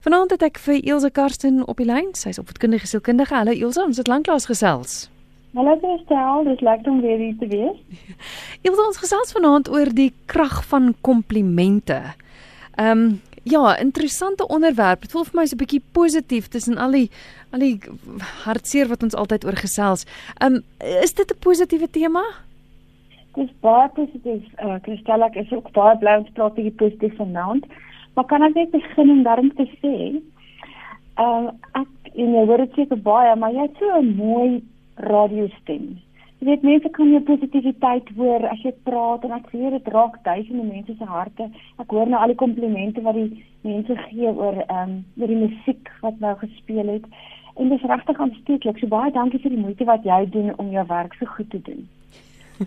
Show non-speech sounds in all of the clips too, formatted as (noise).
Vanaand het ek vir Elsje Karsten op die lyn. Sy's opvoedkundige sielkundige. Hallo Elsje, ons het lanklaas gesels. Hallo Christel, dis lekker om weer hier te wees. (laughs) Elsje, ons gesels vanaand oor die krag van komplimente. Ehm um, ja, interessante onderwerp. Dit voel vir my so 'n bietjie positief tussen al die al die hartseer wat ons altyd oor gesels. Ehm um, is dit 'n positiewe tema? Dis baie positief. Uh, Christel, ek is ook baie bly om te praat oor die positief vanaand. Maar kan ek net begin om daarom te sê, uh ek en jy hoor dit seker baie, maar jy het so 'n mooi radiostem. Jy weet mense kan jou positiwiteit hoor as jy praat en ek weet dit raak duisende mense se harte. Ek hoor nou al die komplimente wat die mense gee oor ehm um, oor die musiek wat nou gespeel het. En dit is regtig aansteeklik. So baie dankie vir die moeite wat jy doen om jou werk so goed te doen.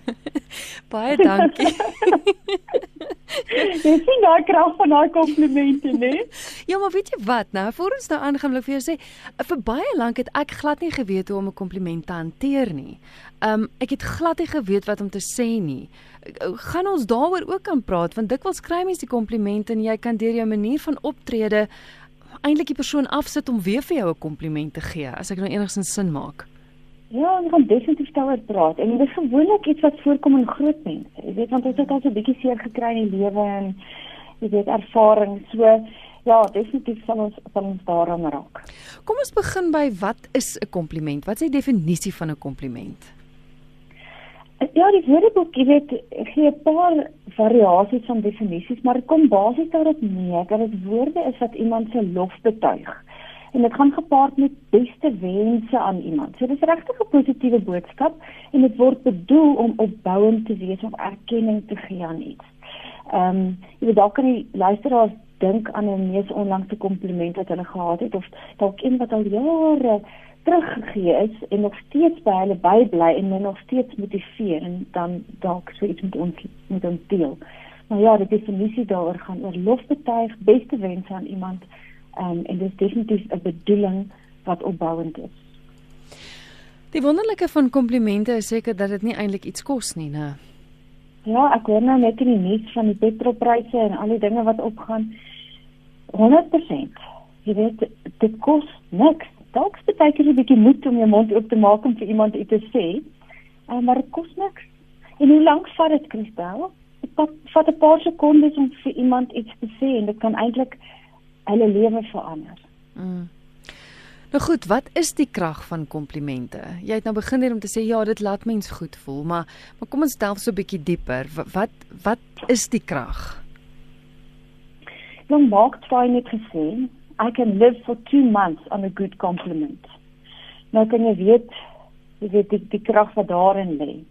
(laughs) baie dankie. (laughs) Jy sien daai krag van daai komplimente, né? Ja, maar weet jy wat? Nou, voor ons nou aangaan, wil ek vir jou sê, vir baie lank het ek glad nie geweet hoe om 'n kompliment te hanteer nie. Um ek het glad nie geweet wat om te sê nie. Gaan ons daaroor ook kan praat want dikwels kry mense die komplimente en jy kan deur jou manier van optrede eintlik die persoon afsit om weer vir jou 'n kompliment te gee, as ek nou enigstens sin maak. Ja, ons gaan definitief daaroor praat. En dit is gewoonlik iets wat voorkom in groot mense. Jy weet want ons het al so 'n bietjie seer gekry in die lewe en jy weet ervaring. So ja, definitief sal ons sal ons daaraan raak. Kom ons begin by wat is 'n kompliment? Wat is die definisie van 'n kompliment? Ja, die woordeboek, jy weet, gee 'n paar variasies van definisies, maar dit kom basies daarop neer dat dit woorde is wat iemand se lof betuig en dit gaan gepaard met beste wense aan iemand. So dis regtig 'n positiewe boodskap en dit word bedoel om opbouend te wees of erkenning te gee aan iets. Ehm um, jy weet dalk kan die luisteraars dink aan 'n mees onlangse kompliment wat hulle gehad het of dalk een wat al jare teruggegee is en nog steeds by hulle bybly en hulle nog steeds motiveer en dan dalk so iets met ons met ons deel. Maar ja, die definisie daaroor gaan oor lofbetuig, beste wense aan iemand um, en dit is definitief 'n bedoeling wat opbouend is. Die wonderlike van komplimente is seker dat dit nie eintlik iets kos nie, né? Ja, ek hoor nou net in die nuus van die petrolpryse en al die dinge wat opgaan. 100%. Jy weet, dit kos niks. Dalk is dit baie 'n bietjie moed om jou mond oop te maak om vir iemand iets te sê, um, maar dit kos niks. En hoe lank vat dit, Christel? Dit vat 'n paar sekondes om vir iemand iets te sê en dit kan eintlik hulle lewe verander. Mm. Nou goed, wat is die krag van komplimente? Jy het nou begin hier om te sê ja, dit laat mens goed voel, maar maar kom ons delf so 'n bietjie dieper. Wat wat is die krag? Dan Mark Twain het gesê, I can live for 2 months on a good compliment. Nou kan jy weet, jy weet die, die krag wat daarin lê.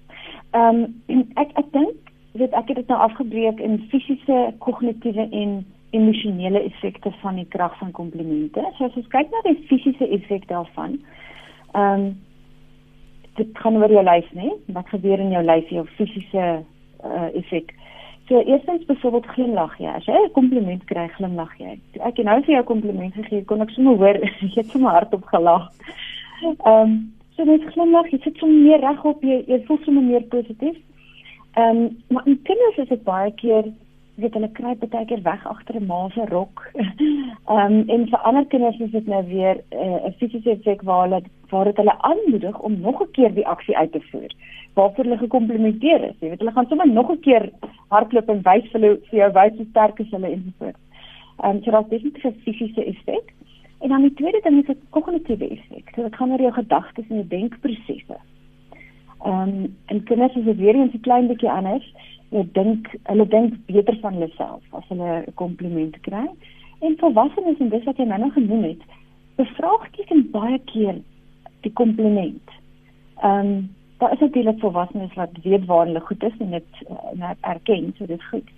Ehm um, ek ek dink weet ek het dit nou afgebreek in fisiese, kognitiewe en emosionele effekte van die krag van komplimente. So as ons kyk na die fisiese effek daarvan, ehm um, dit kan oor jou lyf, né? Wat gebeur in jou lyf, jou fisiese uh, effek. So eerstens byvoorbeeld glimlag jy. As jy 'n kompliment kry, glimlag jy. Ek het nou vir jou kompliment gegee, kon ek sommer hoor (laughs) jy het sommer hardop gelag. Ehm um, so net glimlag, jy sit sommer meer reg op, jy, jy voel sommer meer positief. Ehm um, maar in kinders is dit baie keer weet hulle kry baie keer weg agter 'n ma se rok. (laughs) Ehm um, en vir ander kinders is dit nou weer eh, 'n uh, fisiese effek waar hulle waar dit hulle aanmoedig om nog 'n keer die aksie uit te voer. Waarvoor hulle gekomplimenteer is. Jy weet hulle gaan sommer nog 'n keer hardloop en wys vir hulle vir jou wys hoe sterk is hulle ensovoorts. Ehm um, so daar's definitief 'n fisiese effek. En dan die tweede ding is 'n kognitiewe effek. So dit gaan oor jou gedagtes en jou denkprosesse. Ehm um, en kinders is dit weer eens 'n klein bietjie anders jy dink hulle dink beter van hulle self as hulle 'n kompliment kry. En volwassenes en dis wat jy nou nog genoem het, bevraagteken baie keer die kompliment. Ehm um, daar is natuurlik volwassenes wat weet waar hulle goed is en dit uh, erken, so dit goed.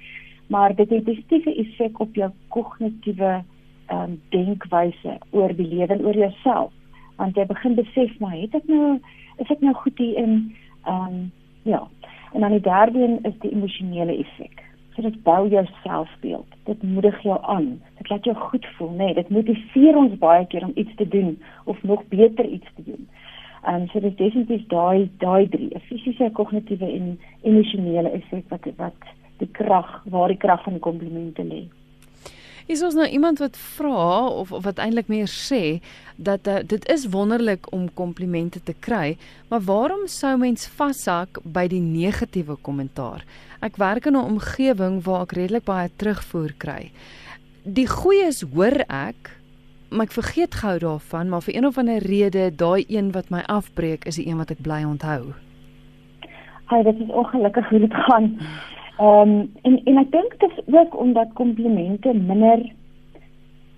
Maar dit het 'n positiewe effek op jou kognitiewe ehm um, denkwyse oor die lewe en oor jouself. Want jy begin besef maar het ek nou is ek nou goed hier in ehm um, ja, En dan die derde een is die emosionele effek. So dit bou jou selfbeeld. Dit moedig jou aan. Dit laat jou goed voel, nê. Nee, dit motiveer ons baie keer om iets te doen of nog beter iets te doen. En um, so dit is definitief daai daai drie, fisiese, kognitiewe en emosionele effek wat wat die krag, waar die krag van komplimente lê. Is ons nou iemand wat vra of, wat eintlik meer sê dat uh, dit is wonderlik om komplimente te kry, maar waarom sou mens vashak by die negatiewe kommentaar? Ek werk in 'n omgewing waar ek redelik baie terugvoer kry. Die goeies hoor ek, maar ek vergeet gou daarvan, maar vir een of ander rede, daai een wat my afbreek is die een wat ek bly onthou. Hy, dit is ongelukkig hoe dit gaan. Ehm um, en en ek dink dit is ook omdat komplimente minder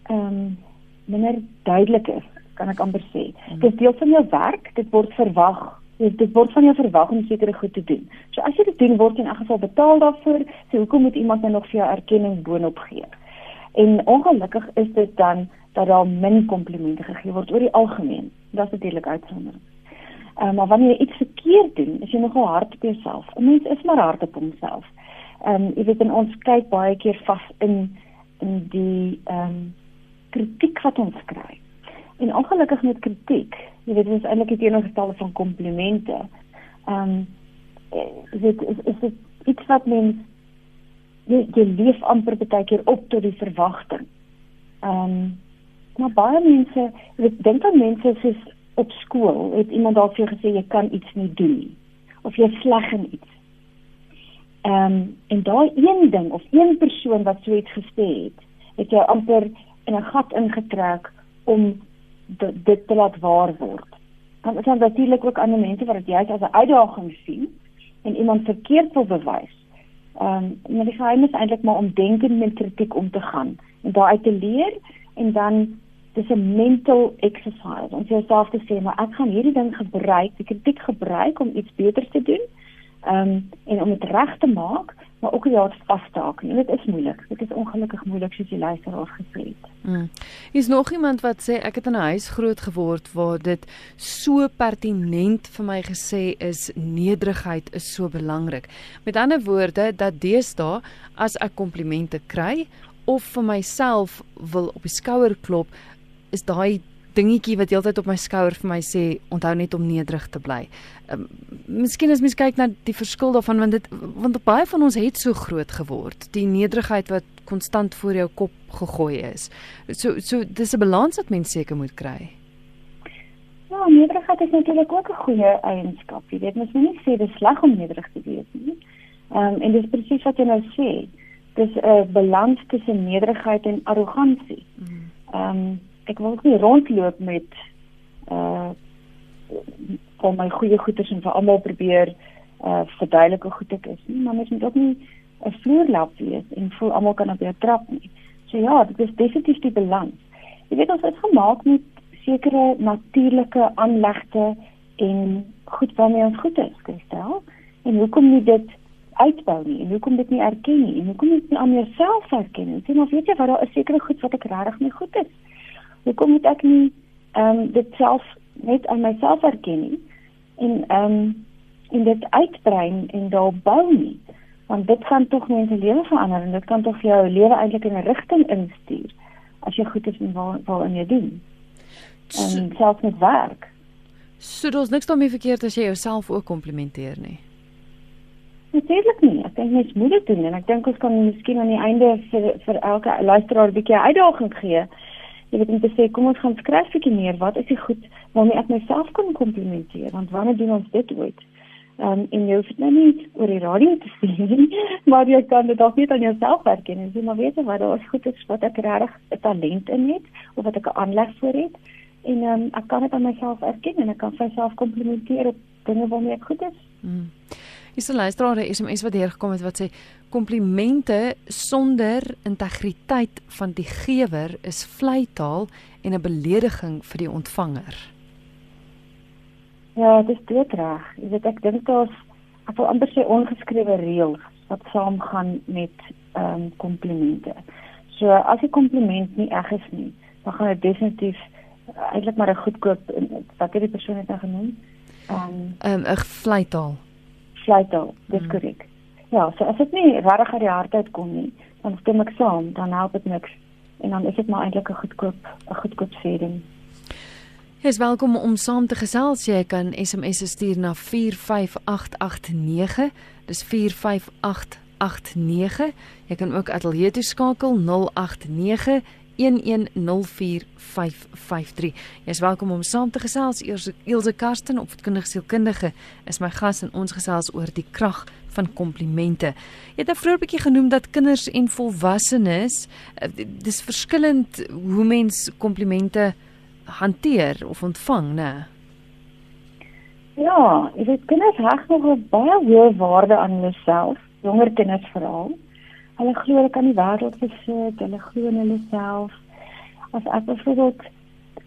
ehm um, minder duidelik is, kan ek amper sê. Hmm. Dit is deel van jou werk, dit word verwag. Dit dit word van jou verwag om sekere goed te doen. So as jy dit doen, word jy in elk geval betaal daarvoor. So hoekom moet iemand nou nog vir jou erkenning boonop gee? En ongelukkig is dit dan dat daar min komplimente gegee word oor die algemeen. Dit is natuurlik uitsondering. Uh, maar wanneer jy iets verkeerd doen, is jy nogal hard op jouself. 'n Mens is maar hard op homself. Ehm um, jy weet in ons kyk baie keer vas in in die ehm um, kritiek wat ons kry. En ongelukkig met kritiek, jy weet is eintlik die teenoorgestelde van komplimente. Ehm um, dit is is dit iets wat mens jy, jy leef amper baie keer op tot die verwagting. Ehm um, maar baie mense, ek dink aan mense soos op skool, het iemand dalk vir jou gesê jy kan iets nie doen nie of jy sleg in iets. Ehm um, en daai een ding of een persoon wat so iets gesê het, het jou amper in 'n gat ingetrek om dit te laat waar word. Dan is daar natuurlik ook ander mense wat dit juist as 'n uitdaging sien en iemand verkeerd wil bewys. Ehm um, maar die geheim is eintlik maar om denkend met kritiek om te gaan en daaruit te leer en dan dis 'n mental exercise. Ons jouself te sê maar ek gaan hierdie ding gebruik, die kritiek gebruik om iets beter te doen. Um, en om dit reg te maak, maar ook ja, vas te haak. En dit is moeilik. Dit is ongelukkig moeilik soos die luisteraar gesê het. Mm. Is nog iemand wat sê ek het in 'n huis groot geword waar dit so pertinent vir my gesê is nederigheid is so belangrik. Met ander woorde dat deesdae as ek komplimente kry of vir myself wil op die skouer klop, is daai dingetjie wat heeltyd op my skouer vir my sê onthou net om nederig te bly. Um, miskien as mens kyk na die verskil daarvan want dit want baie van ons het so groot geword. Die nederigheid wat konstant voor jou kop gegooi is. So so dis 'n balans wat mens seker moet kry. Ja, nederigheid is natuurlik ook 'n goeie eienskap. Jy weet mens moet nie sê dis sleg om nederig te wees nie. Ehm um, en dis presies wat jy nou sê. Dis 'n balans tussen nederigheid en arrogansie. Mm. Ehm um, ek wil nie rondloop met uh al my goeie goeders en vir almal probeer uh verduidelik hoe goed ek is nie, maar mens moet ook nie 'n vloerlap wees en voel almal kan op jou trap nie. So ja, dit is definitief die balans. Jy weet ons het gemaak met sekere natuurlike aanlegte en goed waarmee ons goed is, Christel. En hoekom nie dit uitbou nie? En hoekom dit nie erken nie? En hoekom nie aan jouself erken nie? Sien of weet jy wat daar is sekere goed wat ek regtig nie goed is hoekom moet ek nie ehm um, dit self net aan myself erken nie en ehm um, en dit uitbrei en daar bou nie? Want dit gaan tog mense lewe verander en dit kan tog jou lewe eintlik in 'n rigting instuur as jy goed is in waar waar in jy doen. En self met werk. So daar's niks daarmee verkeerd as jy jouself ook komplimenteer nie. Natuurlik nie. Ek dink mens moet dit doen en ek dink ons kan miskien aan die einde vir vir elke luisteraar 'n bietjie uitdaging gee jy weet om te sê kom ons gaan skryf bietjie meer. Wat is die goed waarmee ek myself kan komplimenteer? Want wanneer doen ons dit ooit? Um, en jy hoef dit nou nie oor die radio te (laughs) sê nie maar jy kan dit ook net aan jouself werk en jy maar weet wat daar is goed is wat ek regtig 'n talent in het of wat ek 'n aanleg vir het en um, ek kan dit aan myself erken en ek kan myself komplimenteer op dinge waarmee ek goed is. Mm. Is 'n luisteraar 'n SMS wat hier gekom het wat sê komplimente sonder integriteit van die gewer is vleitaal en 'n belediging vir die ontvanger. Ja, dit is dit reg. Jy weet ek dink daar's ek wil amper sê ongeskrewe reëls wat saamgaan met ehm um, komplimente. So as 'n kompliment nie reg is nie, dan gaan dit definitief uh, eintlik maar 'n goedkoop wat het die persoon net nou genoem? Ehm um, 'n vleitaal fluitel, dis mm. korrek. Ja, so as dit nie regtig uit die hart uit kom nie, dan stem ek saam, dan help dit niks en dan is dit maar eintlik 'n goedkoop 'n goedkoop sêding. Jy is welkom om saam te gesels. Jy kan SMS stuur na 45889. Dis 458 089. Jy kan ook ateljee toe skakel 089 1104553. Jy's welkom om saam te gesels. Ilse Karsten, opvoedkundige sielkundige, is my gas en ons gesels oor die krag van komplimente. Jy het 'n nou vroeër bietjie genoem dat kinders en volwassenes eh, dis verskillend hoe mens komplimente hanteer of ontvang, né? Ja, ek weet kinders heg nog 'n baie hoë waarde aan hulle self, jonger kinders veral. Hulle glo hulle kan die wêreld besit, hulle glo in hulle self. As ek byvoorbeeld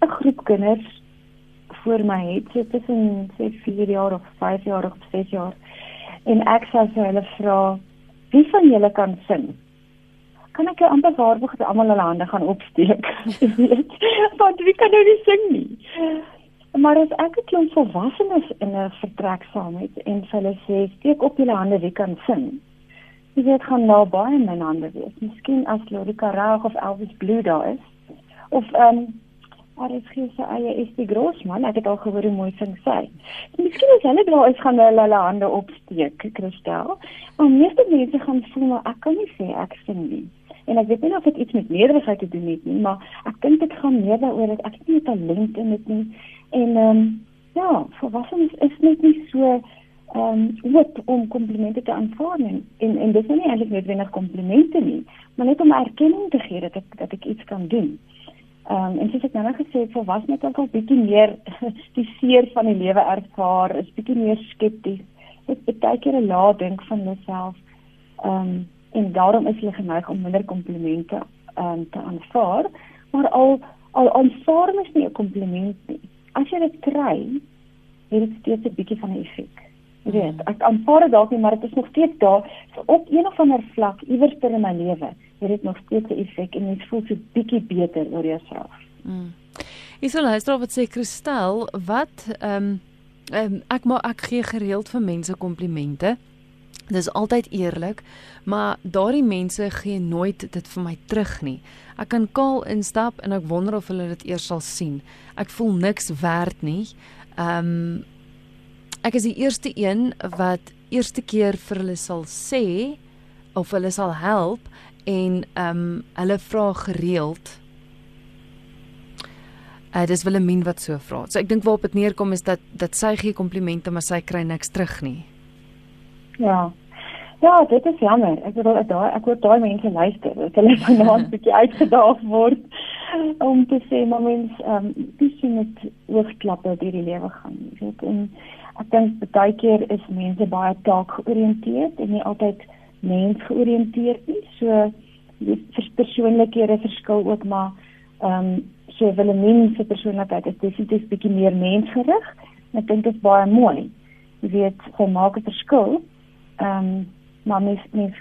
'n groep kinders voor my het, so tussen sê 4 jaar of 5 jaar of 6 jaar, en ek sê vir hulle vra wie van julle kan sing? Kan ek amper waarborg dat almal hulle hande gaan opsteek? (laughs) Weet want wie kan nou nie sing nie? Maar as ek 'n klomp volwassenes in 'n vertrek saam het en vir hulle sê steek op julle hande wie kan sing jy weet gaan nou baie in my hande wees miskien as Lorika Raag of Elvis Blue daar is of ehm um, dit gee sy eie is die Grossman. Ek het al gehoor hoe mooi sing sy. Miskien as hulle daar is gaan hulle hulle hande opsteek, Christel. Maar meeste mense gaan voel maar ek kan nie sê ek sing nie. En ek weet nie of dit iets met nederigheid te doen het nie, maar ek dink dit gaan meer daaroor dat ek nie talent in dit nie. En ehm um, ja, volwassenes is net nie so um, wat om komplimente te aanvaar. En en dit is nie eintlik net wenig komplimente nie, maar net om erkenning te gee dat ek dat ek iets kan doen. Ehm um, en soos ek nou net gesê het, volwassenes het al bietjie meer (laughs) die seer van die lewe ervaar, is bietjie meer skepties. Dit baie keer 'n lae dink van. Ehm um, en daarom is jy geneig om minder komplimente ehm um, te aanvaar, maar al al aanvaar mens nie 'n kompliment nie. As jy dit kry, het dit steeds 'n bietjie van 'n effek. Weet, ek aanvaar dit dalk nie, maar dit is nog steeds daar so op een of ander vlak iewers in my lewe het dit nog steeds 'n effek en jy voel so bietjie beter oor jouself. Mm. Ek sal luister wat sê Kristel, wat ehm um, um, ek maar ek gee gereeld vir mense komplimente. Dit is altyd eerlik, maar daardie mense gee nooit dit vir my terug nie. Ek kan kaal instap en ek wonder of hulle dit eers sal sien. Ek voel niks werd nie. Ehm um, ek is die eerste een wat eerste keer vir hulle sal sê of hulle sal help en ehm um, hulle vra gereeld. Uh, dis Willemien wat so vra. So ek dink waarop dit neerkom is dat dat sy gee komplimente maar sy kry niks terug nie. Ja. Ja, dit is jammer. Ek bedoel daai ek hoor daai mense luister. Dat hulle (laughs) vanaand 'n (laughs) bietjie uitgedaag word om te sê maar mens ehm um, dis net oogklappe deur die lewe gaan. Jy weet en ek dink baie keer is mense baie taak georiënteerd en nie altyd mensgeoriënteerd nie. So die persoonlikhede verskil ook maar ehm um, so Willemien se persoonlikheid is definitief bietjie meer mensgerig. Ek dink dit is baie mooi. Jy weet, sy maak 'n verskil. Ehm um, maar mens mens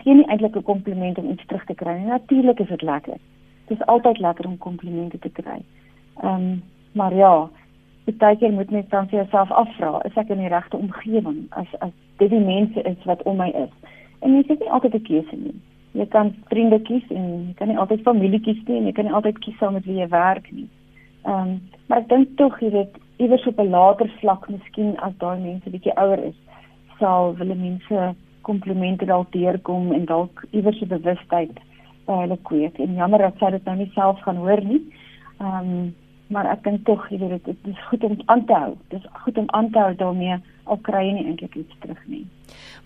gee nie eintlik 'n kompliment om iets terug te kry nie. Natuurlik is dit lekker. Dit is altyd lekker om komplimente te kry. Ehm um, maar ja, baie keer moet mens dan vir jouself afvra, is ek in die regte omgewing as as dit die mense is wat om my is? En jy het nie altyd 'n keuse nie. Jy kan vriende kies en jy kan nie altyd familie kies nie en jy kan nie altyd kies saam met wie jy werk nie. Ehm, um, maar ek dink tog jy weet iewers op 'n later vlak, miskien as daai mense bietjie ouer is, sal hulle mense komplimente dalk deurkom en dalk iewers 'n bewustheid by hulle kweek. En jammer dat sy dit nou nie self gaan hoor nie. Ehm, um, maar ek dink tog jy weet dit is goed om aan te hou. Dit is goed om aan te hou daarmee al kry jy nie eintlik iets terug nie.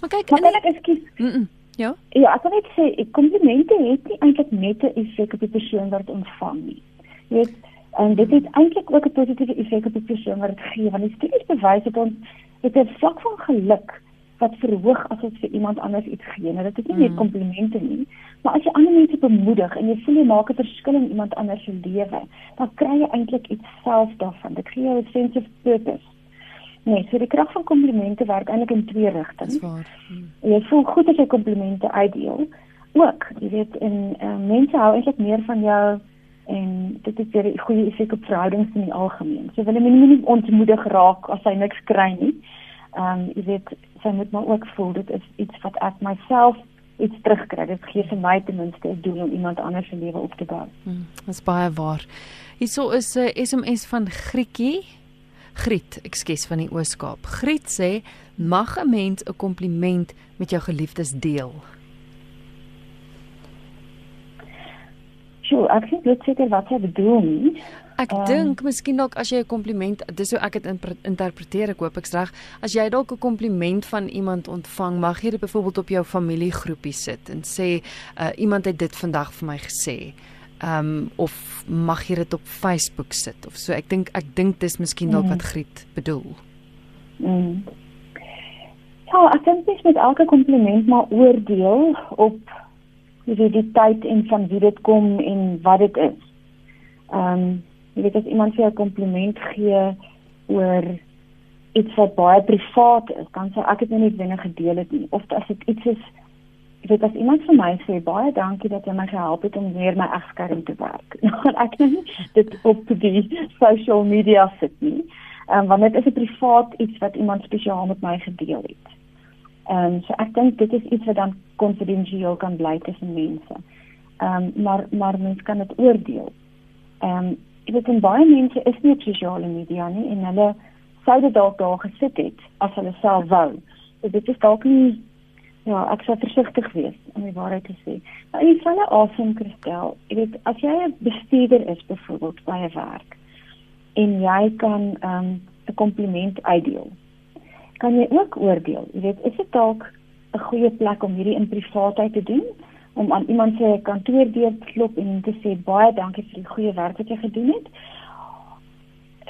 Maar kyk, maar ek ekskuus. Mm -mm. Ja. Ja, ek kan net sê ek komplimente het nie eintlik net 'n effek op die persoon wat dit ontvang nie. Jy weet, en dit het eintlik ook 'n positiewe effek op die persoon wat dit gee, want die studies bewys dat ons het 'n vlak van geluk wat verhoog as ons vir iemand anders iets gee. Nou dit is nie net mm. komplimente nie, maar as jy ander mense bemoedig en jy voel jy maak 'n verskil in iemand anders se lewe, dan kry jy eintlik iets self daarvan. Dit gee jou 'n sense of purpose. Nee, so die krag van komplimente werk eintlik in twee rigtings. Hmm. Jy voel goed as jy komplimente uitdeel. Ook, jy weet, en uh, mense hou eintlik meer van jou en dit het 'n goeie effek op verhoudings in die algemeen. So wil jy nie net ontmoedig raak as jy niks kry nie. Ehm um, jy weet, sy moet maar ook voel dit is iets wat ek myself iets terugkry. Dit gee vir my ten minste 'n doel om iemand anders se lewe op te bou. Hmm, dit is baie waar. Hierso is 'n SMS van Grietjie. Griet, ekskuus van die Oos-Kaap. Griet sê, mag 'n mens 'n kompliment met jou geliefdes deel? Sjoe, ek sien dit seker wat jy bedoel nie. Ek um, dink miskien dalk as jy 'n kompliment, dis hoe ek dit interpreteer, ek hoop ek's reg. As jy dalk 'n kompliment van iemand ontvang, mag jy dit byvoorbeeld op jou familiegroepie sit en sê uh, iemand het dit vandag vir my gesê. Ehm um, of mag jy dit op Facebook sit of so. Ek dink ek dink dis miskien dalk mm. wat Griet bedoel. Mm. Ja, ek dink dis met elke kompliment maar oordeel op jy weet die tyd en van wie dit kom en wat dit is. Ehm um, jy weet as iemand vir jou 'n kompliment gee oor iets wat baie privaat is, dan sê ek het nou nie dinge gedeel het nie of as dit iets is jy weet as iemand vir my sê baie dankie dat jy my gehelp het om weer my egskerm te werk. (laughs) Nou ek nou nie dit op die social media sit nie. Ehm um, want dit is 'n privaat iets wat iemand spesiaal met my gedeel het. Ehm um, so ek dink dit is iets wat dan konfidensieel kan bly tussen mense. Ehm um, maar maar mense kan dit oordeel. Ehm um, ek weet en baie mense is nie op sosiale media nie en hulle sou dit dalk daar gesit het as hulle self wou. So dit is dalk nie ja, ek sou versigtig wees om die waarheid te sê. Nou jy sal 'n awesome kristel. Ek weet as jy 'n bestuurder is byvoorbeeld by 'n werk en jy kan ehm um, 'n kompliment uitdeel kan jy ook oordeel. Jy weet, is dit dalk 'n goeie plek om hierdie in privaatheid te doen? Om aan iemand se kantoordeur te klop en te sê baie dankie vir die goeie werk wat jy gedoen het?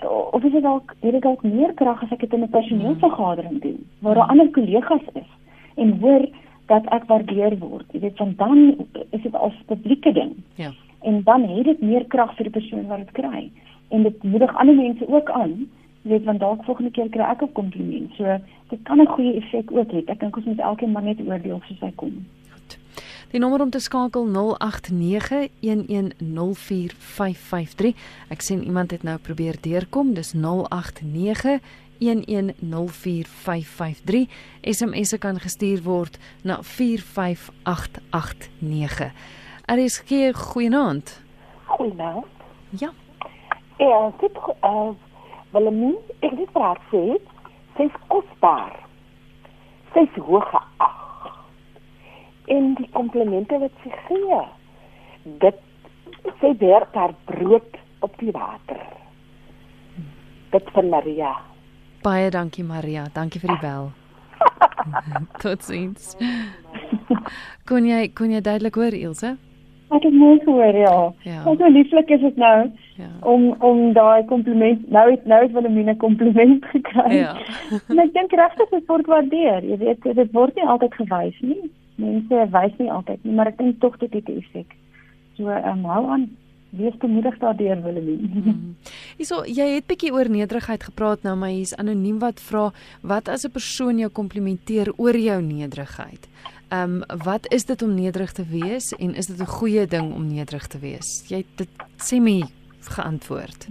Of is dit dalk het dit dalk meer krag as ek dit in 'n personeelvergadering doen waar daar ander kollegas is en hoor dat ek waardeer word. Jy weet, van dan is dit as publieke ding. Ja. En dan het dit meer krag vir die persoon wat dit kry. En dit moedig ander mense ook aan weet want dalk volgende keer kry ek 'n kompliment. So dit kan 'n goeie effek ook hê. Ek dink ons moet elkeen maar net oordeel soos hy kom. Die nommer om te skakel 0891104553. Ek sien iemand het nou probeer deurkom. Dis 089 1104553 SMS se kan gestuur word na 45889. Er is geen goeienaand. Goeienaand. Ja. Ja, dit uh, Willemien, ek net vir haar sê, sy's kosbaar. Sy's hoog geag. En die komplimente wat sy gee, dit sy werk haar brood op die water. Dit van Maria. Baie dankie Maria, dankie vir die bel. (laughs) Totsiens. Kon jy kon jy duidelik hoor Ilse? Ek het mooi gehoor, ja. ja. Wat so lieflik is dit nou ja. om om daai kompliment nou het nou het Wilhelmina kompliment gekry. Ja. (laughs) en ek dink regtig dit word waardeer. Jy weet dit word nie altyd gewys nie. Mense wys nie altyd nie, maar ek dink tog dit het 'n effek. So um, hou aan wees bemoedig daardeur Wilhelmina. Mm. Hierso jy het bietjie oor nederigheid gepraat nou, maar hier's anoniem wat vra wat as 'n persoon jou komplimenteer oor jou nederigheid? Ehm um, wat is dit om nederig te wees en is dit 'n goeie ding om nederig te wees? Jy het dit sê my geantwoord.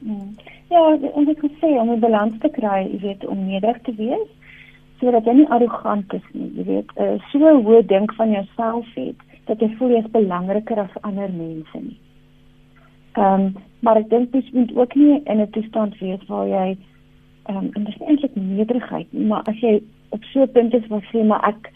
Hmm. Ja, ons het gesê om 'n balans te kry, jy weet, om nederig te wees sodat jy nie arrogant is nie, jy weet, uh, so hoë dink van jouself het dat jy voel jy is belangriker as ander mense nie. Ehm um, maar ek dink jy moet ook nie in 'n toestand wees waar jy ehm um, en dit is eintlik nederigheid, maar as jy op so 'n punt is waar jy sê maar ek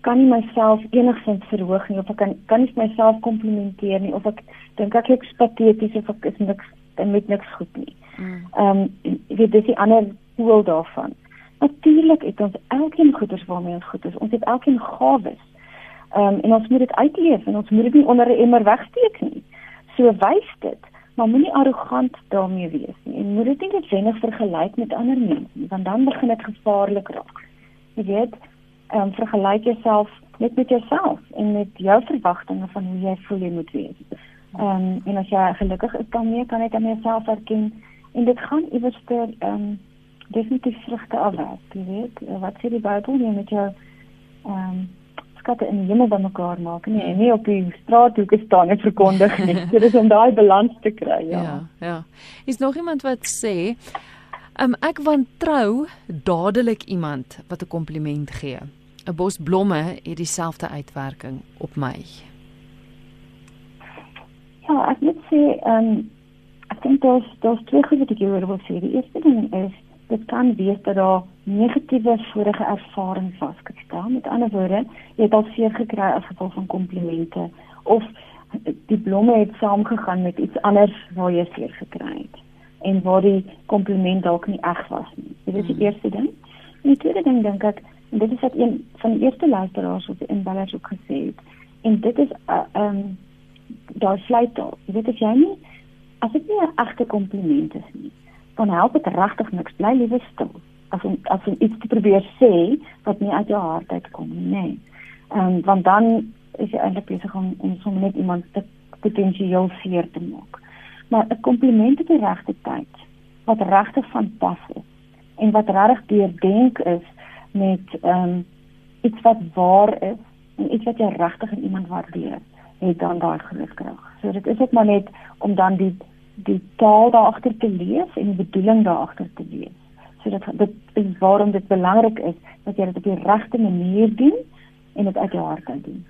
kan nie myself enigsins verhoog nie of ek kan kan nie myself komplimenteer nie of ek dink ek ek's pateties of ek is niks met niks goed nie. Mm. Ehm um, wie dis die ander pool daarvan. Natuurlik het ons elkeen goeders waarmee ons goed is. Ons het elkeen gawes. Ehm um, en ons moet dit uitleef en ons moet dit nie onder 'n emmer wegsteek nie. So wys dit, maar moenie arrogant daarmee wees nie. En moet dit nie net wendig vergelyk met ander mense nie, want dan begin dit gevaarlik raak. Jy weet, ehm um, vergelyk jouself net met jouself en met jou verwagtinge van hoe jy voel jy moet wees. Ehm um, en as jy gelukkig is dan meer kan jy dan jouself erken en dit gaan iewers ter ehm um, definitief vrugte afwerk, jy weet. Wat sê die Bybel jy met jou ehm um, skatte in die hemel bymekaar maak nie en nie op die straathoeke staan en verkondig nie. (laughs) So dis om daai balans te kry, ja. Ja, ja. Is nog iemand wat sê Um, ek wantrou dadelik iemand wat 'n kompliment gee. 'n Bos blomme het dieselfde uitwerking op my. Ja, ek moet sê, ehm um, ek dink daar's daar's twee goed wat ek wil sê. Die eerste ding is dit kan wees dat daar negatiewe vorige ervarings vasgestel. Met ander woorde, jy het al seer gekry as gevolg van komplimente of die blomme het saamgegaan met iets anders waar jy seer gekry het en waar die kompliment dalk nie reg was nie. Dit is die mm. eerste ding. En die tweede ding dink ek, en dit is wat een van die eerste luisteraars op die inbellers ook gesê het, en dit is 'n uh, ehm um, daai vleitaal. Jy weet as jy nie as dit nie 'n egte kompliment is nie, dan help dit regtig niks. Bly liewe stil. As om as om iets te probeer sê wat nie uit jou hart uitkom nie. Nee. Ehm um, want dan is jy eintlik besig om om sommer net iemand te potensieel seer te maak. Maar 'n kompliment op die regte tyd wat regtig van pas is en wat regtig deurdenk is met ehm um, iets wat waar is en iets wat jy regtig in iemand waardeer, het dan daai gelukkrag. So dit is ook maar net om dan die die taal daar agter te lees en die bedoeling daar agter te lees. So dit dit is waarom dit belangrik is dat jy dit op die regte manier doen en dit uit jou hart kan doen.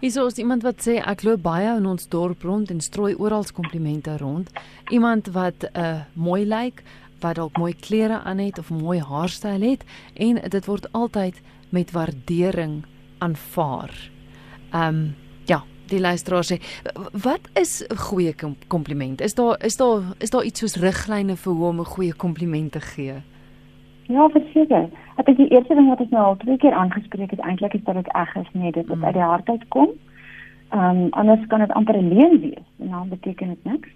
Is ons iemand wat sê ek loop baie in ons dorp rond en strooi oral komplimente rond. Iemand wat uh mooi lyk, wat dalk mooi klere aan het of mooi haarstyl het en dit word altyd met waardering aanvaar. Um ja, die luisteraar sê wat is 'n goeie kompliment? Is daar is daar is daar iets soos riglyne vir hoe om 'n goeie kompliment te gee? Ja, verseker. Ek dink die eerste ding wat ek nou al twee keer aangespreek het eintlik is dat dit reg is, nee, dit moet mm. uit die hart uit kom. Ehm um, anders kan dit amper 'n leuen wees en dan beteken dit niks.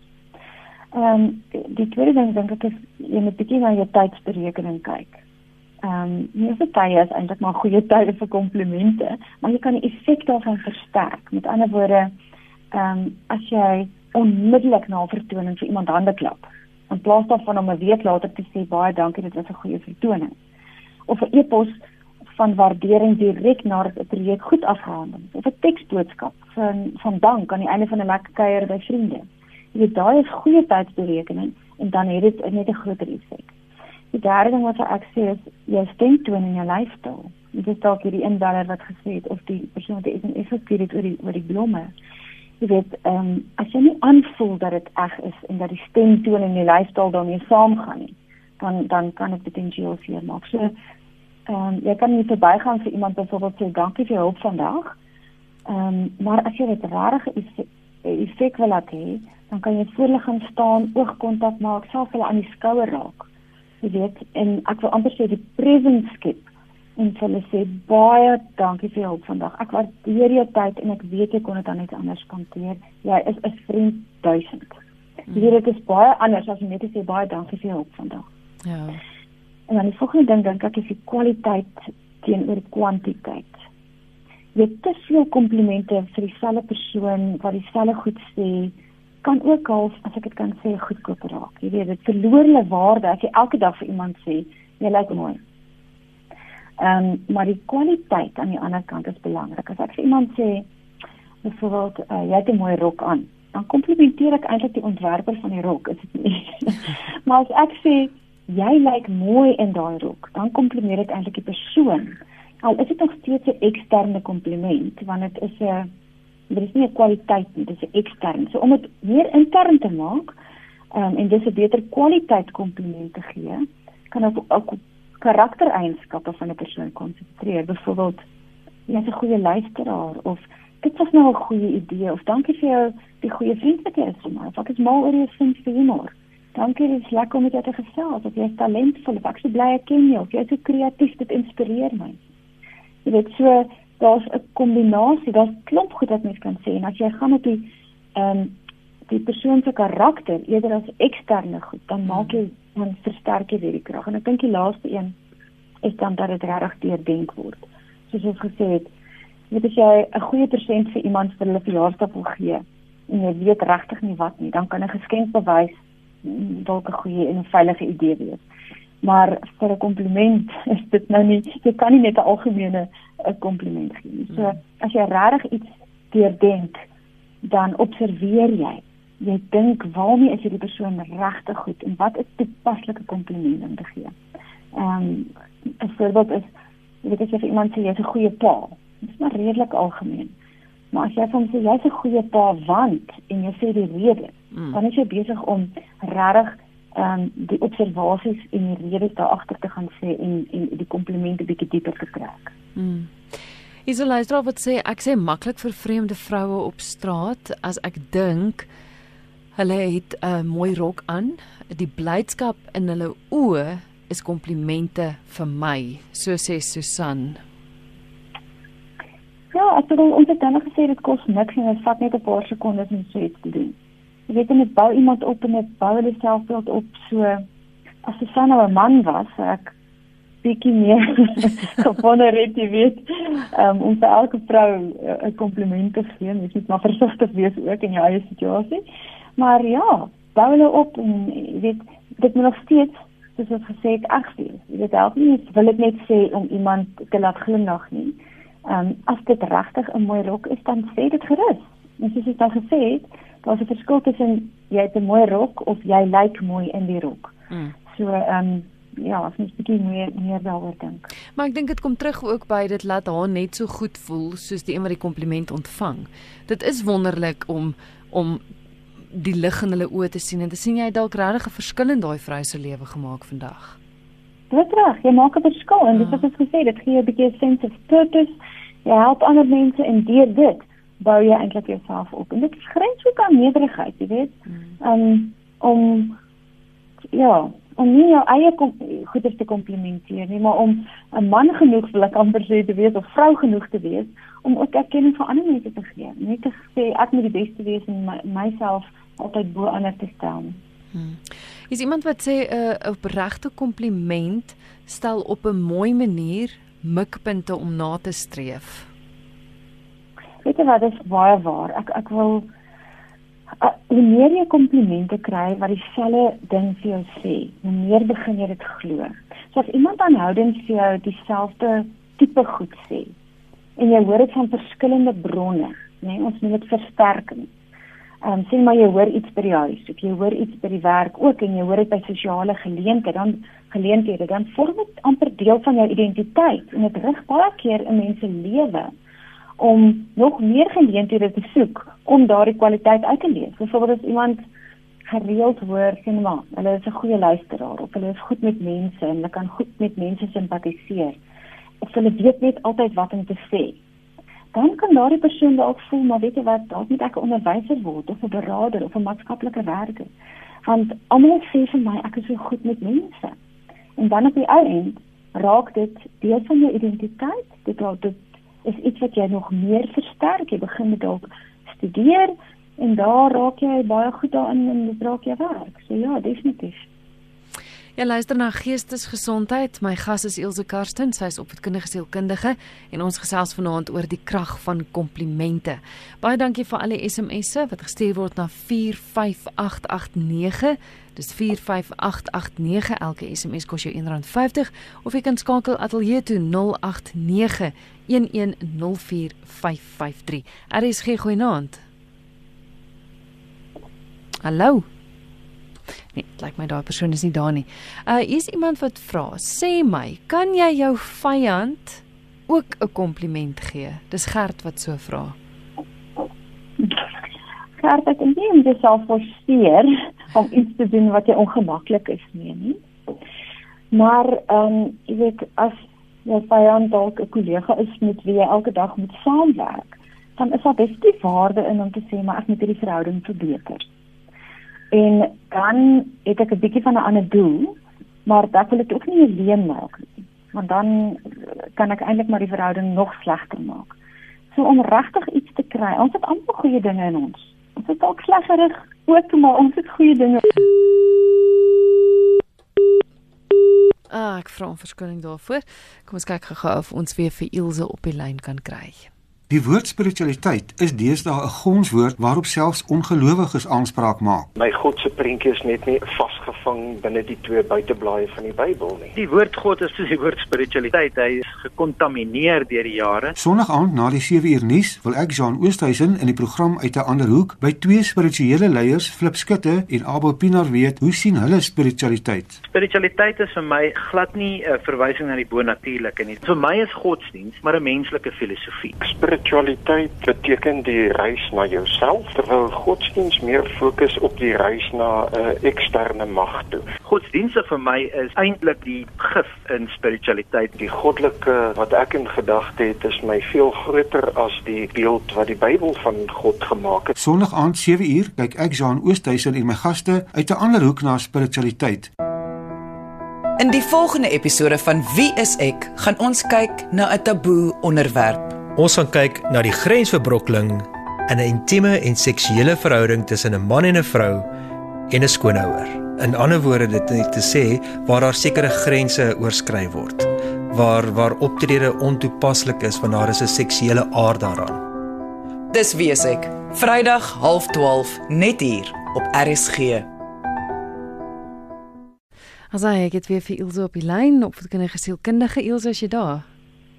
Ehm um, die tweede ding dink ek is jy moet bietjie na jou tydsberekening kyk. Ehm um, vir tye is eintlik maar goeie tye vir komplimente, maar jy kan die effek daarvan versterk. Met ander woorde, ehm um, as jy onmiddellik na 'n vertoning vir iemand hande klap, in plaas daarvan om 'n week later te sê baie dankie dit was 'n goeie vertoning. Of 'n e-pos van waardering direk nadat 'n projek goed afgehandel is. Of 'n teksboodskap van van dank aan die einde van 'n lekker kuier by vriende. Jy weet daai is goeie tydsberekening en dan het dit net 'n groter effek die derde ding wat ek sê is jy stemtoon in jou lifestyle dit is dalk hierdie inbeller wat gesê het of die persoon wat die SMS gestuur het oor die oor die blomme jy weet, ehm um, as jy nie aanvoel dat dit reg is en dat die stemtoon en die lifestyle daarmee saamgaan nie, dan dan kan dit potensieel seer maak. So ehm um, jy kan nie verbygaan vir iemand byvoorbeeld sê dankie vir jou hulp vandag. Ehm um, maar as jy dit is effek wil hê, dan kan jy voor hulle gaan staan, oogkontak maak, selfs hulle aan die skouer raak. Jy weet, en ek wil amper sê die presence skep en hulle sê baie dankie vir jou hulp vandag. Ek waardeer jou tyd en ek weet jy kon dit dan net anders hanteer. Jy is 'n vriend duisend. Jy weet dit is baie anders as net te sê baie dankie vir jou hulp vandag. Ja. En dan die volgende ding dink ek is die kwaliteit teenoor kwantiteit. Jy het te veel komplimente vir dieselfde persoon wat dieselfde goed sê kan ook half as ek dit kan sê goedkoop raak. Jy weet dit verloor hulle waarde as jy elke dag vir iemand sê jy lyk mooi. Ehm um, maar die kwaliteit aan die ander kant is belangrik. As ek vir iemand sê byvoorbeeld uh, jy het 'n mooi rok aan, dan komplimenteer ek eintlik die ontwerper van die rok, is dit nie? (laughs) maar as ek sê jy lyk mooi in daai rok, dan komplimenteer ek eintlik die persoon. Al is dit nog steeds 'n eksterne kompliment want dit is 'n dit is nie 'n kwaliteit nie, dit is ekstern. So om dit meer intern te maak, ehm um, en dis 'n beter kwaliteit kompliment te gee, kan ek ook karaktereienskappe van 'n persoon konsentreer. Byvoorbeeld, jy's 'n goeie luisteraar of dit was nou 'n goeie idee of dankie vir jou die goeie vriend wat jy is vir my. Ek is mal oor jou sin vir humor. Dankie, dit is lekker om met jou te gesels. Jy is talentvol. Ek is bly ek ken jou. Jy is so kreatief, dit inspireer my. Jy weet so daar's 'n kombinasie, daar's klomp goed wat mens kan sê en as jy gaan op die ehm um, die persoon se karakter eerder as eksterne goed, dan maak jy dan versterk jy hierdie krag. En ek dink die laaste een is dan dat dit regtig deurdenk word. Soos ons gesê het, weet as jy 'n goeie persent vir iemand vir hulle verjaarsdag wil gee en jy weet regtig nie wat nie, dan kan 'n geskenk bewys dalk 'n goeie en veilige idee wees. Maar vir 'n kompliment (laughs) is dit nou nie jy kan nie net 'n algemene 'n kompliment gee nie. So as jy regtig iets deurdenk, dan observeer jy jy dink waarmee is hierdie persoon regtig goed en wat is toepaslike komplimente om te gee. Ehm um, 'n voorbeeld is jy weet as jy vir iemand sê jy's 'n goeie pa, dit is maar redelik algemeen. Maar as jy van sê jy's 'n goeie pa want en jy sê die rede, mm. dan is jy besig om regtig ehm um, die observasies en die redes daar agter te gaan sê en en die komplimente bietjie dieper te trek. Mm. Isolaisdra wat sê ek sê maklik vir vreemde vroue op straat as ek dink hulle het 'n uh, mooi rok aan, die blydskap in hulle oë is komplimente vir my, so sê Susan. Ja, ek bedoel ons het dan gesê dit kos niks en dit vat net 'n paar sekondes om so iets te doen. Jy weet net bou iemand op en dit bou hulle selfbeeld op so as dit nou 'n man was, ek bietjie meer (laughs) gewonder het jy weet um, om vir elke vrou 'n kompliment te gee, jy moet maar versigtig wees ook in jou eie situasie. Maar ja, bou hulle op en jy weet dit moet nog steeds soos ek gesê het ag wees. Jy weet help nie wil ek net sê om iemand te laat glimlag nie. Ehm um, as dit regtig 'n mooi rok is, dan sê dit gerus. En soos ek al gesê het, daar's 'n verskil tussen jy het 'n mooi rok of jy lyk mooi in die rok. Mm. So ehm um, ja, as mens bietjie meer meer daaroor dink. Maar ek dink dit kom terug ook by dit laat haar net so goed voel soos die een wat die kompliment ontvang. Dit is wonderlik om om die lig in hulle oë te sien en te sien jy dalk regtig 'n verskil in daai vrou se lewe gemaak vandag. Dit reg, jy maak 'n verskil en dit is wat ek gesê, dit gee 'n bietjie 'n sense of purpose. Jy help ander mense en deur dit bou jy eintlik jouself op. En dit is grens ook aan nederigheid, jy weet. Um om ja, om nie jou eie goeders te komplimenteer nie, maar om 'n man genoeg wil ek amper sê te wees of vrou genoeg te wees om ook erkenning vir ander mense te gee. Net te sê ek moet die beste wees en my, myself altyd bo ander te stel. Hmm. Is iemand wat sê 'n uh, opregte kompliment stel op 'n mooi manier mikpunte om na te streef. Weet jy wat, is baie waar. Ek ek wil uh, hoe meer jy komplimente kry wat dieselfde ding vir jou sê, hoe meer begin jy dit glo. So as iemand aanhoudend vir jou dieselfde tipe goed sê en jy hoor dit van verskillende bronne, nê, nee, ons noem dit versterking ehm um, sien maar jy hoor iets by die huis, of jy hoor iets by die werk ook en jy hoor dit by sosiale geleenthede, dan geleenthede, dan vorm dit amper deel van jou identiteit en dit rig baie keer in mense lewe om nog meer geleenthede te soek om daardie kwaliteit uit te leef. Byvoorbeeld as iemand gereeld hoor sien maar, hulle is 'n goeie luisteraar of hulle is goed met mense en hulle kan goed met mense simpatiseer. Of hulle weet net altyd wat om te sê dan kan daardie persoon dalk voel maar weet jy wat dalk moet ek 'n onderwyser word of 'n beraader of 'n maatskaplike werker want almal sê vir my ek is so goed met mense en dan op die ou end raak dit deel van jou identiteit dit raak dit is iets wat jy nog meer versterk. Jy begin met dalk studeer en daar raak jy baie goed daarin en dit raak jou werk. So ja definitief Ja luister na Geestesgesondheid. My gas is Elsje Karsten, sy is opvoedkundige sielkundige en ons gesels vanaand oor die krag van komplimente. Baie dankie vir al die SMS'e wat gestuur word na 45889. Dis 45889. Elke SMS kos jou R1.50 of jy kan skakel ateljee toe 089 1104553. RSG goeienaand. Hallo. Nee, dit lyk my daai persoon is nie daar nie. Uh hier's iemand wat vra, sê my, kan jy jou vyand ook 'n kompliment gee? Dis Gert wat so vra. Gert, ek dink jy moet self forceer om iets te doen wat jy ongemaklik is nie, nie. Maar ehm um, jy weet as jou vyand dalk 'n kollega is met wie jy elke dag moet saamwerk, dan is daar baie waarde in om te sê maar ek moet hierdie verhouding verbeter. En dan het ek 'n bietjie van 'n ander doel, maar dat wil ek ook nie alleen maak nie. Want dan kan ek eintlik maar die verhouding nog slegter maak. So om regtig iets te kry, ons het amper goeie dinge in ons. Ons het ook sleggerig ook, maar ons het goeie dinge. Ah, ek vra om verskoning daarvoor. Kom ons kyk gou of ons weer vir Ilse op die lyn kan kry. Die woord spiritualiteit is deesdae 'n gonswoord waarop selfs ongelowiges aanspraak maak. My God se prentjie is net nie vasgevang binne die twee buiteblaaie van die Bybel nie. Die woord God is soos die woord spiritualiteit, hy is gekontamineer deur die jare. Sondag aand na die 7 uur nuus wil ek Jean Oosthuizen in die program uit 'n ander hoek by twee spirituele leiers, Flip Skutte en Abel Pinaar weet hoe sien hulle spiritualiteit. Spiritualiteit is vir my glad nie 'n verwysing na die bonatuurlike nie. Vir my is godsdiens maar 'n menslike filosofie. Spirit spiritualiteit beteken die reis na jouself terwyl godsdiens meer fokus op die reis na 'n uh, eksterne mag toe. Godsdienste vir my is eintlik die gif in spiritualiteit. Die goddelike wat ek in gedagte het, is my veel groter as die beeld wat die Bybel van God gemaak het. Sondag aand 7uur kyk ek Jean Oosthuizen en my gaste uit 'n ander hoek na spiritualiteit. In die volgende episode van Wie is ek, gaan ons kyk na 'n taboe onderwerp. Ons gaan kyk na die grensverbrokkeling in 'n intieme en seksuele verhouding tussen 'n man en 'n vrou en 'n skoonouer. In ander woorde dit net te sê waar daar sekere grense oorskry word, waar waar optrede ontoepaslik is wanneer daar is 'n seksuele aard daaraan. Dis wie is ek. Vrydag 12:30 net hier op RSG. As hy ek het weer vir Ilse op die lyn of ek 'n gesielkundige Ilse as jy daar.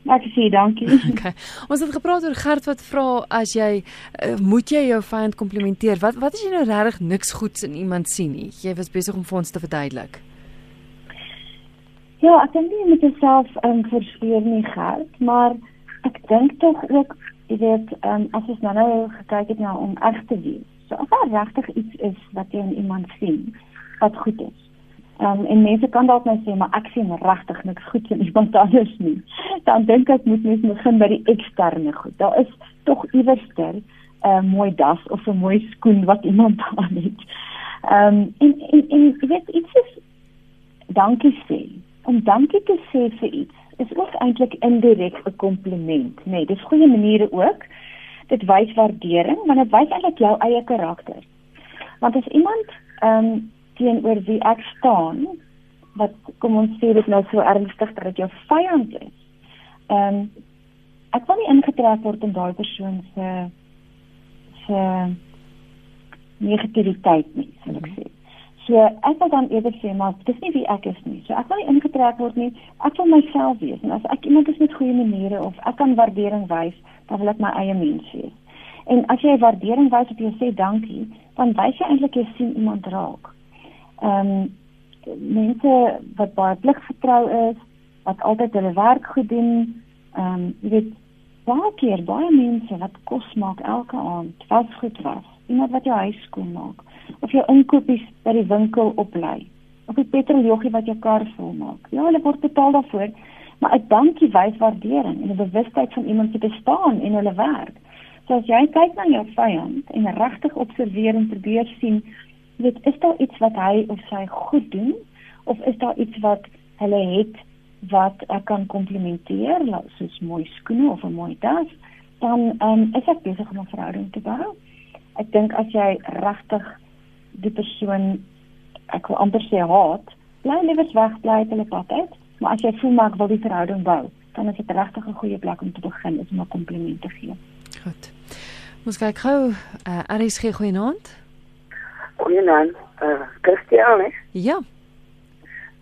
Ek sê dankie. (laughs) Okay. Ons het gepraat oor Gert wat vra as jy uh, moet jy jou vyand komplimenteer. Wat wat as jy nou regtig niks goeds in iemand sien nie? Jy was besig om vir ons te verduidelik. Ja, ek dink jy moet jouself um, verspeer nie, Gert, maar ek dink tog ook jy weet, um, as ons nou nou gekyk het na om reg te wees. So as daar regtig iets is wat jy in iemand sien wat goed is. Um, en mense kan dalk nou sê maar ek sien regtig niks goed in iemand anders nie. Dan dink ek moet mens begin by die eksterne goed. Daar is tog iewerster 'n uh, mooi das of 'n mooi skoen wat iemand (laughs) aan het. Ehm um, en en en jy weet iets is dankie sê. Om dankie te sê vir iets is ook eintlik indirek 'n kompliment, nê. Nee, dis goeie maniere ook. Dit wys waardering, want dit wys eintlik jou eie karakter. Want as iemand ehm um, teenoor wie ek staan wat kom ons sê dit nou so ernstig dat dit jou vyand is. Ehm um, ek wil nie ingetrek word in daai persoon se se negativiteit nie, sal ek sê. So ek wil dan eerder sê maar dis nie wie ek is nie. So ek wil nie ingetrek word nie. Ek wil myself wees. En as ek iemand is met goeie maniere of ek kan waardering wys, dan wil ek my eie mens wees. En as jy waardering wys op jy sê dankie, dan wys jy eintlik jy sien iemand raak ehm um, mense wat baie pligvertrou is, wat altyd hulle werk goed doen, ehm um, jy weet baie keer baie mense wat kos maak elke aand, wat goed was. Iemand wat jou huis skoon maak of jou inkopies by die winkel oplei. Of 'n petroljoggie wat jou kar vol maak. Ja, hulle word betaal daarvoor, maar 'n dankie wys waardering en 'n bewustheid van iemand se bestaan en hulle werk. So as jy kyk na jou vyand en regtig observeer en probeer sien weet is daar iets wat hy of sy goed doen? Of is daar iets wat hulle het wat ek kan komplimenteer soos mooi skoene of 'n mooi tas? Dan um, is ek besig om 'n verhouding te bou. Ek dink as jy regtig die persoon ek wil amper sê haat bly liewer weg bly uit hulle pad uit. Maar as jy voel maar ek wil die verhouding bou dan is dit regtig 'n goeie plek om te begin is om 'n kompliment te gee. Goed. Ons kyk gou, uh, RSG goeienaand. Goeienaand, uh, Christian, hè? Ja.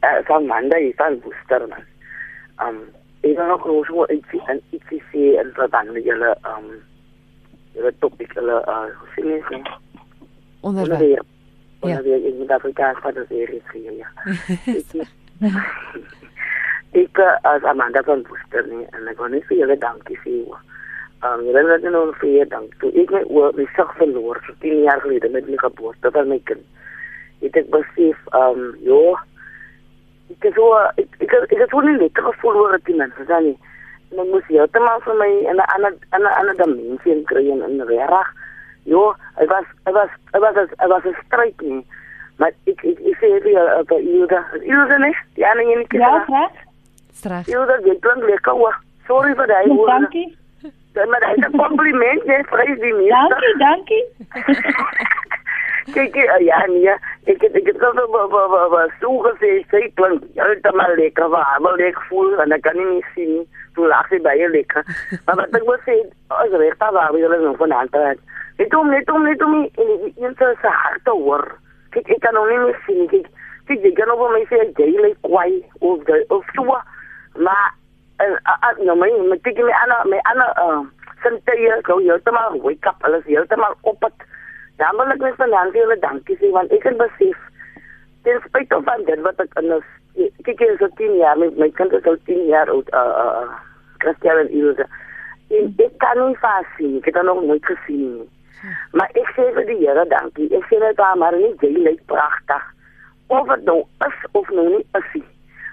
Uh, van Manda is van Booster, man. Um, ik wil nog gewoon zo iets, een, iets zien in verband met jullie, um, jullie topic, jullie, uh, hoe zeg je het? Onderwerp. Onderwerp. Onderwerp, ik moet Afrikaans van de serie schrijven, ja. ik, uh, als Amanda van Booster, nee, en ik wil niet voor jullie dankie zeggen, Um, jy weet nou nog vir dank. Toe ek my oor my sig verloor so 10 jaar gelede met my geboorte van my kind. Ek het besef um jo ek het so ek ek ek het so net gevoel oor dit mense dan nie. En ek moes jy te maar vir my en 'n ander 'n ander dimensie kry en in reg. Jo, ek was ek was ek was ek was 'n stryd nie. Maar ek ek ek sê vir op Ilda. Ilda nee, ja nee nie. Ja, reg. Streg. Ilda, jy klink lekker. Sorry vir daai woorde. Dankie. Dan maar is 'n compliment, jy prys die meester. Dankie, dankie. (laughs) Kyk, ja nee, ek het ek het so so so gesê, sy klink heeltemal lekker, maar lekker voel en ek kan nie sien hoe lag sy baie lekker. (laughs) Maar wat ek wil sê, as jy daar waar jy nou van aantrek. Dit om net om net om in in so 'n harte hoor. Kyk, ek kan nog nie meer sien kyk. Kyk, jy kan ook my sê jy lyk kwai of of so. Maar nou my met dit my ana my ana uh, jy gou jy het maar wake up alles jy het. Maar op het dan wil ek net van dankie hulle dankie sê want ek het besef ten spyte van dit wat ek in kyk jy so 10 jaar my, my kind is al 10 jaar oud uh, uh, Christian en Ilse en ek kan nie vas sien ek het nog nooit gesien nie. Maar ek sê vir die Here dankie. Ek sê net maar nie jy lyk pragtig. Of dit nou is of nou nie is nie.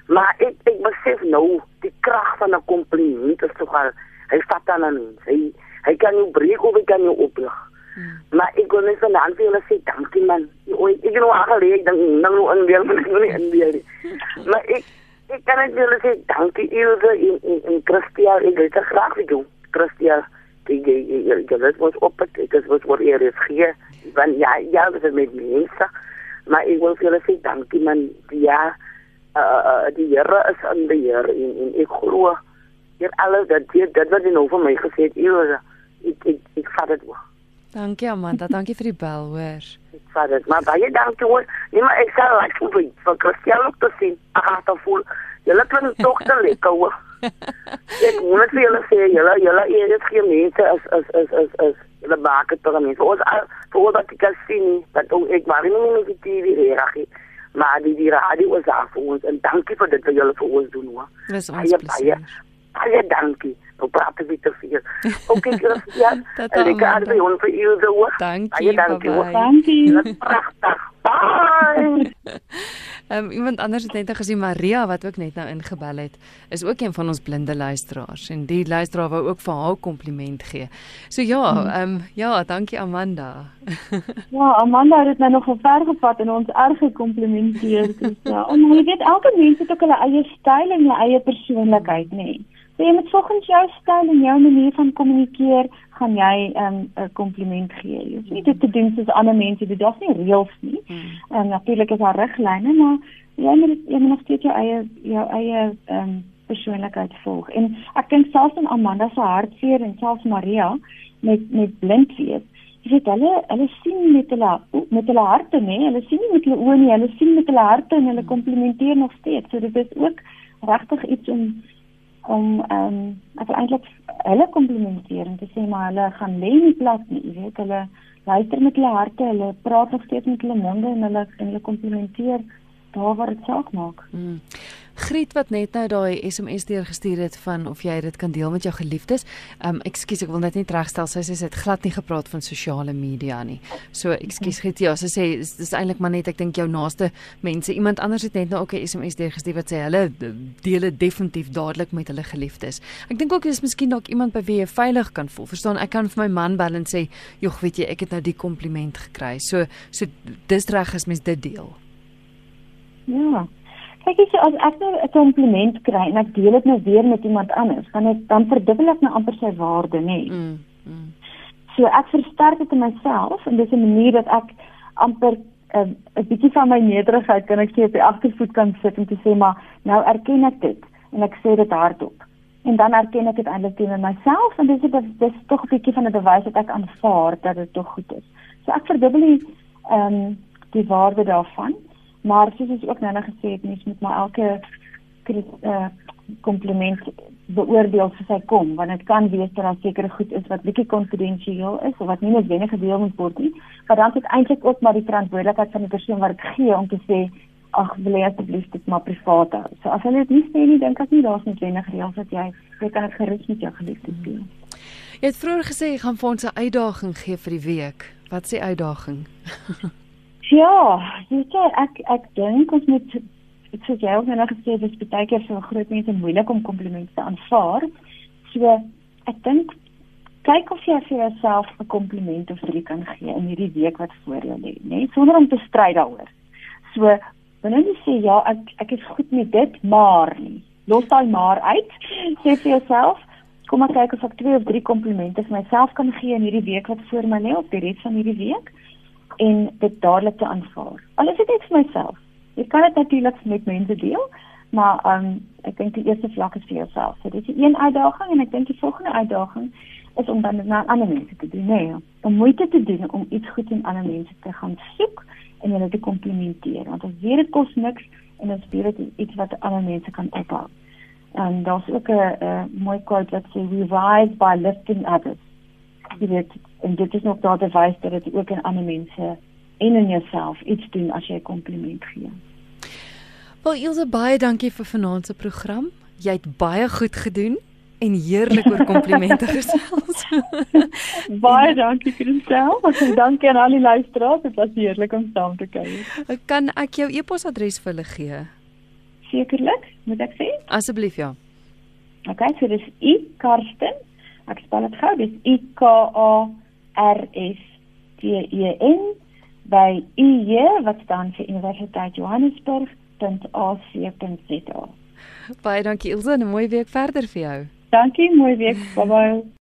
Maar ek ek besef nou die krag van 'n kompliment is tog al hy vat aan mens. Hy hy kan jou breek of hy kan jou oplig. Hmm. Maar ek kon net vanaand vir julle sê dankie man. Oei, ek het nou al geleer dan dan nou in weer van nou nie in weer. (laughs) Maar ek ek kan net julle sê dankie Ilse en en, en Christia, ek wil dit graag vir jou. Christia, jy jy jy het ons op ek was wat hier is hier. Want ja, ja, dit is met mense. Maar ek wil vir julle sê dankie man. Ja, uh, die Here is in beheer en, en ek glo hier alles dat dit dit wat hy nou vir my gesê het, ek ek ek, ek vat dit ook. Dankie Amanda, dankie vir die bel, hoor. Ek vat dit, maar baie dankie hoor. Nee, maar ek sal like vir vir Christian ook te sien. Ag, dit voel. Julle kan tog te lekker hoor. (laughs) ek moet vir julle sê, julle julle eers geen mense is is is is is julle maak dit tog mense. Ons vir ons dat ek kan sien dat ek maar nie met die TV reg maar die die radio is daar vir ons en dankie vir dit wat julle vir ons doen Nou praat ek weer (laughs) vir. Okay, Christian. ek gaan vir ons vir u doen. Dankie. Dankie. Dankie. Pragtig. Bye. (laughs) Ehm um, iemand anders het net nou gesien Maria wat ook net nou ingebel het, is ook een van ons blinde luisteraars en die luisteraar wou ook vir haar kompliment gee. So ja, hmm. ehm um, ja, dankie Amanda. (laughs) ja, Amanda het nou nog ver gevat en ons erg gekomplimenteer. Ja, en jy weet elke mens het ook hulle eie styl en hulle eie persoonlikheid, nê. Nee. Jy moet volgens jou styl en jou manier van kommunikeer gaan jy 'n um, kompliment gee. Jy hoef nie dit te doen soos ander mense doen. Daar's nie reëls nie. Hmm. En um, natuurlik is daar riglyne, maar jy moet jy moet nog steeds jou eie jou eie ehm um, persoonlikheid volg. En ek dink selfs in Amanda se hartseer en selfs Maria met met blindheid Jy weet hulle hulle sien met hulle met hulle harte nê, hulle sien nie met hulle oë nie, hulle sien met hulle harte en hulle komplimenteer nog steeds. So dit is ook regtig iets om om ehm um, ek eintlik hulle komplimenteer en te sê maar hulle gaan lê nie plat nie, jy weet. Hulle luister met hulle harte, hulle praat nog steeds met hulle monde en hulle en hulle komplimenteer daar waar dit saak maak. Hmm. Griet wat net nou daai SMS deurgestuur het van of jy dit kan deel met jou geliefdes. Um ekskuus, ek wil net net regstel. Sy sê sy het glad nie gepraat van sosiale media nie. So ekskuus Griet, ja, sy sê dis, dis eintlik maar net ek dink jou naaste mense. Iemand anders het net nou ook 'n SMS deurgestuur wat sê hulle deel dit definitief dadelik met hulle geliefdes. Ek dink ook dis miskien dalk iemand by wie jy veilig kan voel. Verstaan, ek kan vir my man bel en sê, "Jog, weet jy, ek het nou die kompliment gekry." So so dis reg as mens dit deel. Ja. Kyk as as ek nou 'n kompliment kry en ek deel dit nou weer met iemand anders, dan ek dan verdubbel ek nou amper sy waarde, nê. Nee. Mm, mm. So ek versterk dit in myself en dis 'n manier dat ek amper 'n uh, 'n bietjie van my nederigheid kan ek sê op die agtervoet kan sit om te sê maar nou erken ek dit en ek sê dit hardop. En dan erken ek dit eintlik teenoor myself en dis dit dis tog 'n bietjie van 'n bewys dat ek aanvaar dat dit tog goed is. So ek verdubbel die ehm um, die waarde daarvan. Maar soos ek ook nou net gesê het, mens moet maar elke uh, kompliment beoordeel soos hy kom, want dit kan wees dat daar sekere goed is wat bietjie konfidensieel is of wat nie noodwendig gedeel moet word nie. Maar dan het eintlik ook maar die verantwoordelikheid van die persoon wat dit gee om te sê ag wil jy asseblief dit maar privaat hou. So as hulle dit nie sê nie, dink ek nie daar's noodwendig reëls dat jy jy kan dit gerus met jou geliefdes deel. Jy het vroeër gesê jy gaan vir ons 'n uitdaging gee vir die week. Wat sê uitdaging? (laughs) Ja, jy ek ek dink ons moet ek sê jy het nou gesê dis baie keer vir groot mense moeilik om komplimente te aanvaar. So ek dink kyk of jy vir jouself 'n kompliment of drie kan gee in hierdie week wat voor jou lê, né? Sonder om te stry daaroor. So wanneer jy sê ja, ek ek is goed met dit, maar nie. Los daai maar uit. (laughs) Sê vir jouself Kom maar kyk of ek twee of drie komplimente vir myself kan gee in hierdie week wat voor my lê of die res van hierdie week en dit dadelik te aanvaar. Al is dit net vir myself. Jy kan dit natuurlik met mense deel, maar um, ek dink die eerste vlak is vir jouself. So dit is een uitdaging en ek dink die volgende uitdaging is om dan na ander mense te doen, nee, om moeite te doen om iets goed in ander mense te gaan soek en hulle te komplimenteer. Want as jy dit kos niks en dit is dit iets wat ander mense kan ophou. En daar's ook 'n mooi quote wat sê we rise by lifting others. Jy weet en dit is nog daar te wys dat dit ook in ander mense en in jouself iets doen as jy 'n kompliment gee. Wel Ilse baie dankie vir vanaand se program. Jy het baie goed gedoen. en heerlik oor komplimente (laughs) gesels. (laughs) Baie dankie Christel. Ek dankie aan al die luisteraars. Dit was heerlik om saam te kuier. Kan ek jou e-posadres vir hulle gee? Sekerlik, moet ek sê? Asseblief ja. OK, so dis I Karsten. Ek spel dit gou. Dis I K A R S T E N by IJ wat staan vir Universiteit Johannesburg.ac.za. Baie dankie Ilse 'n mooi week verder vir jou. Dankie, mooi week. Bye bye.